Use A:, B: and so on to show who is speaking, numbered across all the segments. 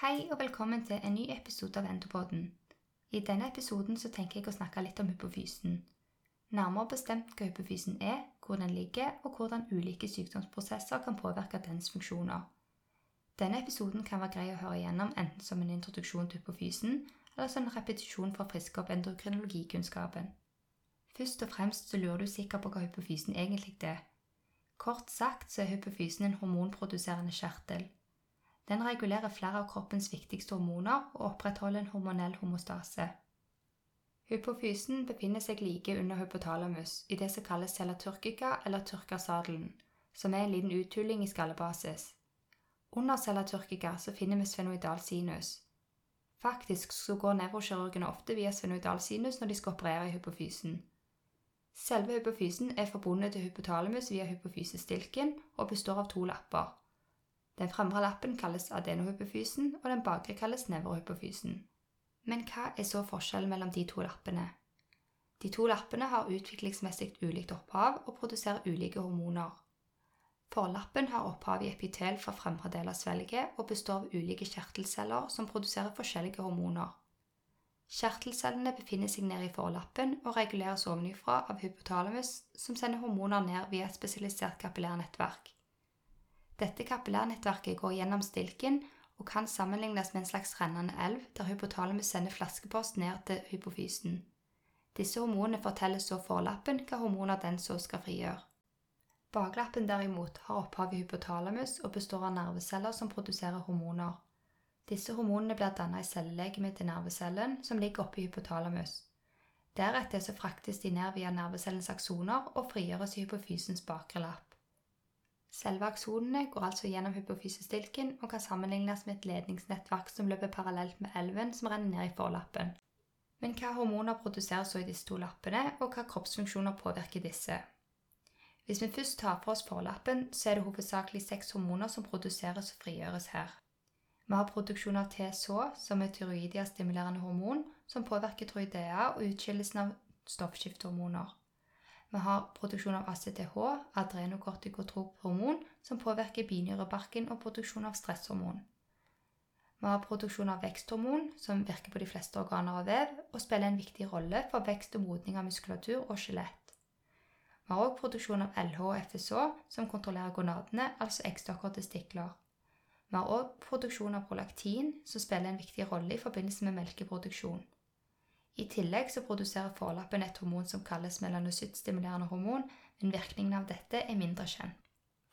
A: Hei og velkommen til en ny episode av Endopoden. I denne episoden så tenker jeg å snakke litt om hypofysen. Nærmere bestemt hva hypofysen er, hvor den ligger, og hvordan ulike sykdomsprosesser kan påvirke dens funksjoner. Denne episoden kan være grei å høre igjennom enten som en introduksjon til hypofysen, eller som en repetisjon for å friske opp endokrinologikunnskapen. Først og fremst så lurer du sikkert på hva hypofysen egentlig er. Kort sagt så er hypofysen en hormonproduserende kjertel. Den regulerer flere av kroppens viktigste hormoner og opprettholder en hormonell homostase. Hypofysen befinner seg like under hypotalamus i det som kalles cella turkica eller turkersadelen, som er en liten uthuling i skallebasis. Under cella turkica så finner vi svenoidal sinus. Faktisk så går nevrokirurgene ofte via svenoidal sinus når de skal operere i hypofysen. Selve hypofysen er forbundet til hypotalamus via hypofysestilken og består av to lapper. Den fremre lappen kalles adenohypofysen, og den bakre kalles nevrohypofysen. Men hva er så forskjellen mellom de to lappene? De to lappene har utviklingsmessig ulikt opphav og produserer ulike hormoner. Forlappen har opphav i epitel fra fremre del av svelget og består av ulike kjertelceller som produserer forskjellige hormoner. Kjertelcellene befinner seg nede i forlappen og reguleres ovenifra av hypotalamus, som sender hormoner ned via et spesialisert kapillærnettverk. Dette kapillærnettverket går gjennom stilken og kan sammenlignes med en slags rennende elv, der hypotalamus sender flaskepost ned til hypofysen. Disse hormonene forteller så forlappen hva hormoner den så skal frigjøre. Baklappen derimot har opphav i hypotalamus og består av nerveceller som produserer hormoner. Disse hormonene blir dannet i cellelegemet til nervecellen, som ligger oppe i hypotalamus. Deretter så fraktes de ned via nervecellens aksoner og frigjøres i hypofysens bakre lapp. Selve aksonene går altså gjennom hypofysestilken og kan sammenlignes med et ledningsnettverk som løper parallelt med elven som renner ned i forlappen. Men hva hormoner produseres så i disse to lappene, og hva kroppsfunksjoner påvirker disse? Hvis vi først tar for oss forlappen, så er det hovedsakelig seks hormoner som produseres og frigjøres her. Vi har produksjon av TSH, som er tyroidia-stimulerende hormon, som påvirker tyroidea og utskillelsen av stoffskiftehormoner. Vi har produksjon av ACTH, adrenokortikotrophormon, som påvirker binyrebarken og produksjon av stresshormon. Vi har produksjon av veksthormon, som virker på de fleste organer og vev, og spiller en viktig rolle for vekst og modning av muskulatur og skjelett. Vi har også produksjon av LH og FSH, som kontrollerer gonadene, altså eggstokker og testikler. Vi har òg produksjon av prolaktin, som spiller en viktig rolle i forbindelse med melkeproduksjon. I tillegg så produserer forlappen et hormon som kalles melanocyttstimulerende hormon, men virkningen av dette er mindre kjent.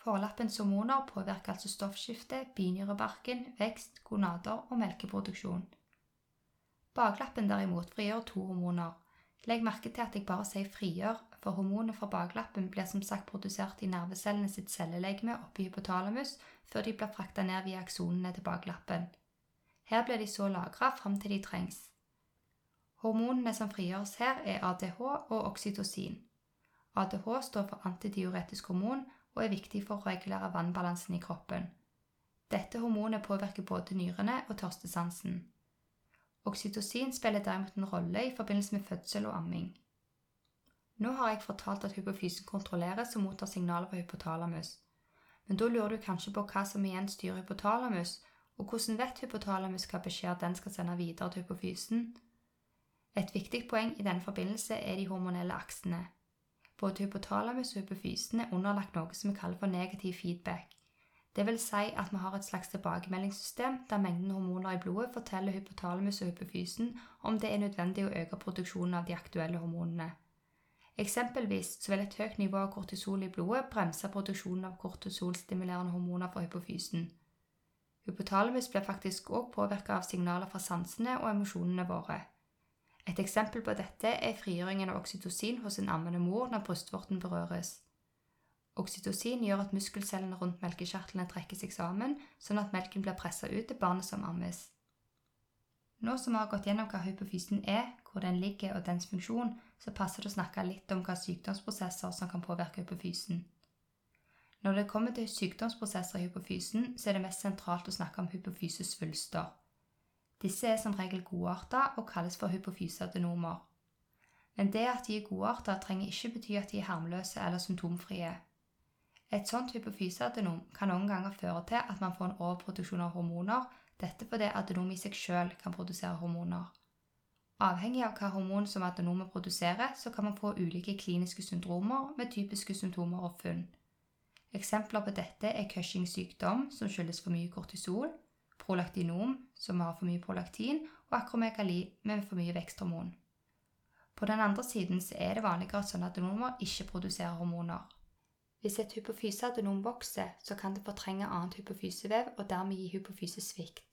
A: Forlappens hormoner påvirker altså stoffskifte, binyrebarken, vekst, gonader og melkeproduksjon. Baklappen derimot frigjør to hormoner. Legg merke til at jeg bare sier frigjør, for hormonet fra baklappen blir som sagt produsert i nervecellene sitt cellelegeme oppe i hypotalamus før de blir frakta ned via aksonene til baklappen. Her blir de så lagra fram til de trengs. Hormonene som frigjøres her, er ADH og oksytocin. ADH står for antidiuretisk hormon og er viktig for å regulere vannbalansen i kroppen. Dette hormonet påvirker både nyrene og tørstesansen. Oksytocin spiller derimot en rolle i forbindelse med fødsel og amming. Nå har jeg fortalt at hypofysen kontrolleres og mottar signaler fra hypotalamus. Men da lurer du kanskje på hva som igjen styrer hypotalamus, og hvordan vet hypotalamus hva beskjed den skal sende videre til hypofysen? Et viktig poeng i denne forbindelse er de hormonelle aksene. Både hypotalamus og hypofysen er underlagt noe som vi kaller for negativ feedback. Det vil si at vi har et slags tilbakemeldingssystem der mengden hormoner i blodet forteller hypotalamus og hypofysen om det er nødvendig å øke produksjonen av de aktuelle hormonene. Eksempelvis så vil et høyt nivå av kortisol i blodet bremse produksjonen av kortisolstimulerende hormoner for hypofysen. Hypotalamus blir faktisk òg påvirka av signaler fra sansene og emosjonene våre. Et eksempel på dette er frigjøringen av oksytocin hos en ammende mor når brystvorten berøres. Oksytocin gjør at muskelcellene rundt melkekjertlene trekker seg sammen, sånn at melken blir pressa ut til barnet som ammes. Nå som vi har gått gjennom hva hypofysen er, hvor den ligger og dens funksjon, så passer det å snakke litt om hva sykdomsprosesser som kan påvirke hypofysen. Når det kommer til sykdomsprosesser i hypofysen, så er det mest sentralt å snakke om hypofysesvulster. Disse er som regel godarta og kalles for hypofyseadenomer. Men det at de er godarta, trenger ikke bety at de er harmløse eller symptomfrie. Et sånt hypofyseadenom kan noen ganger føre til at man får en overproduksjon av hormoner Dette fordi adenom i seg selv kan produsere hormoner. Avhengig av hva hormon som adenomet produserer, så kan man få ulike kliniske syndromer med typiske symptomer og funn. Eksempler på dette er Cushings sykdom, som skyldes for mye kortisol, prolaktinom, som har for mye prolaktin, og akromegali med for mye veksthormon. På den andre siden er det vanligere at sånne adenomer ikke produserer hormoner. Hvis et hypofyseadenom vokser, så kan det fortrenge annet hypofysevev og dermed gi hypofysesvikt.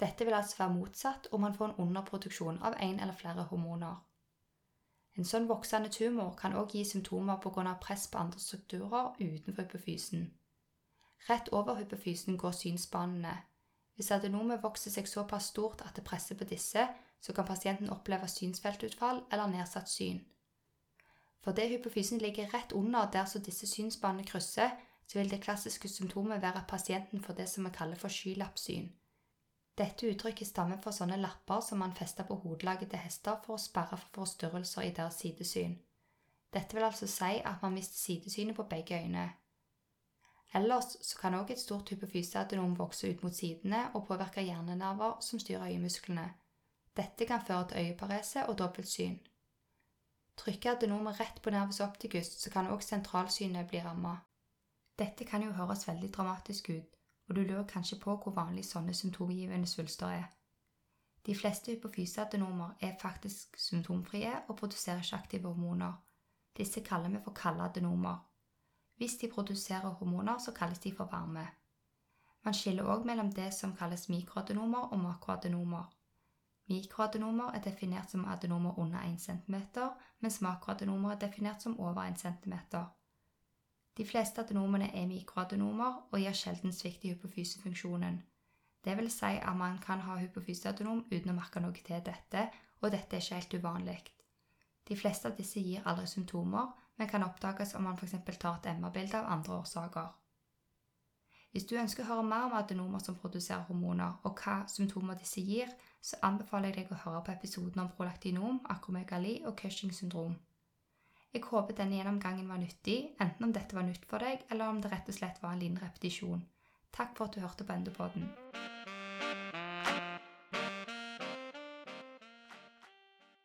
A: Dette vil altså være motsatt, om man får en underproduksjon av en eller flere hormoner. En sånn voksende tumor kan også gi symptomer pga. press på andre strukturer utenfor hypofysen. Rett over hypofysen går synsbanene. Hvis adenomet vokser seg såpass stort at det presser på disse, så kan pasienten oppleve synsfeltutfall eller nedsatt syn. Fordi hypofysen ligger rett under der så disse synsbanene krysser, så vil det klassiske symptomet være at pasienten får det som vi kaller for skylappsyn. Dette uttrykket stammer fra sånne lapper som man fester på hodelaget til hester for å sperre for forstyrrelser i deres sidesyn. Dette vil altså si at man mister sidesynet på begge øyne. Ellers så kan også et stort hypofyseadenom vokse ut mot sidene og påvirke hjernenerver som styrer øyemusklene. Dette kan føre til øyeparese og dobbeltsyn. Trykker adenomet rett på nervus opticus, så kan også sentralsynet bli rammet. Dette kan jo høres veldig dramatisk ut, og du lurer kanskje på hvor vanlig sånne symptomgivende svulster er. De fleste hypofyseadenomer er faktisk symptomfrie og produserer ikke aktive hormoner. Disse kaller vi for kalde adenomer. Hvis de produserer hormoner, så kalles de for varme. Man skiller også mellom det som kalles mikroadenomer og makroadenomer. Mikroadenomer er definert som adenomer under 1 cm, mens makroadenomer er definert som over 1 cm. De fleste adenomene er mikroadenomer og gir sjelden svikt i hypofysefunksjonen. Det vil si at man kan ha hypofyseadenom uten å merke noe til dette, og dette er ikke helt uvanlig. De fleste av disse gir aldri symptomer, men kan oppdages om man f.eks. tar et MR-bilde av andre årsaker. Hvis du ønsker å høre mer om adenomer som produserer hormoner, og hva symptomer disse gir, så anbefaler jeg deg å høre på episoden om prolaktinom, akromegali og Cushing syndrom. Jeg håper denne gjennomgangen var nyttig, enten om dette var nytt for deg, eller om det rett og slett var en liten repetisjon. Takk for at du hørte på Endopodden.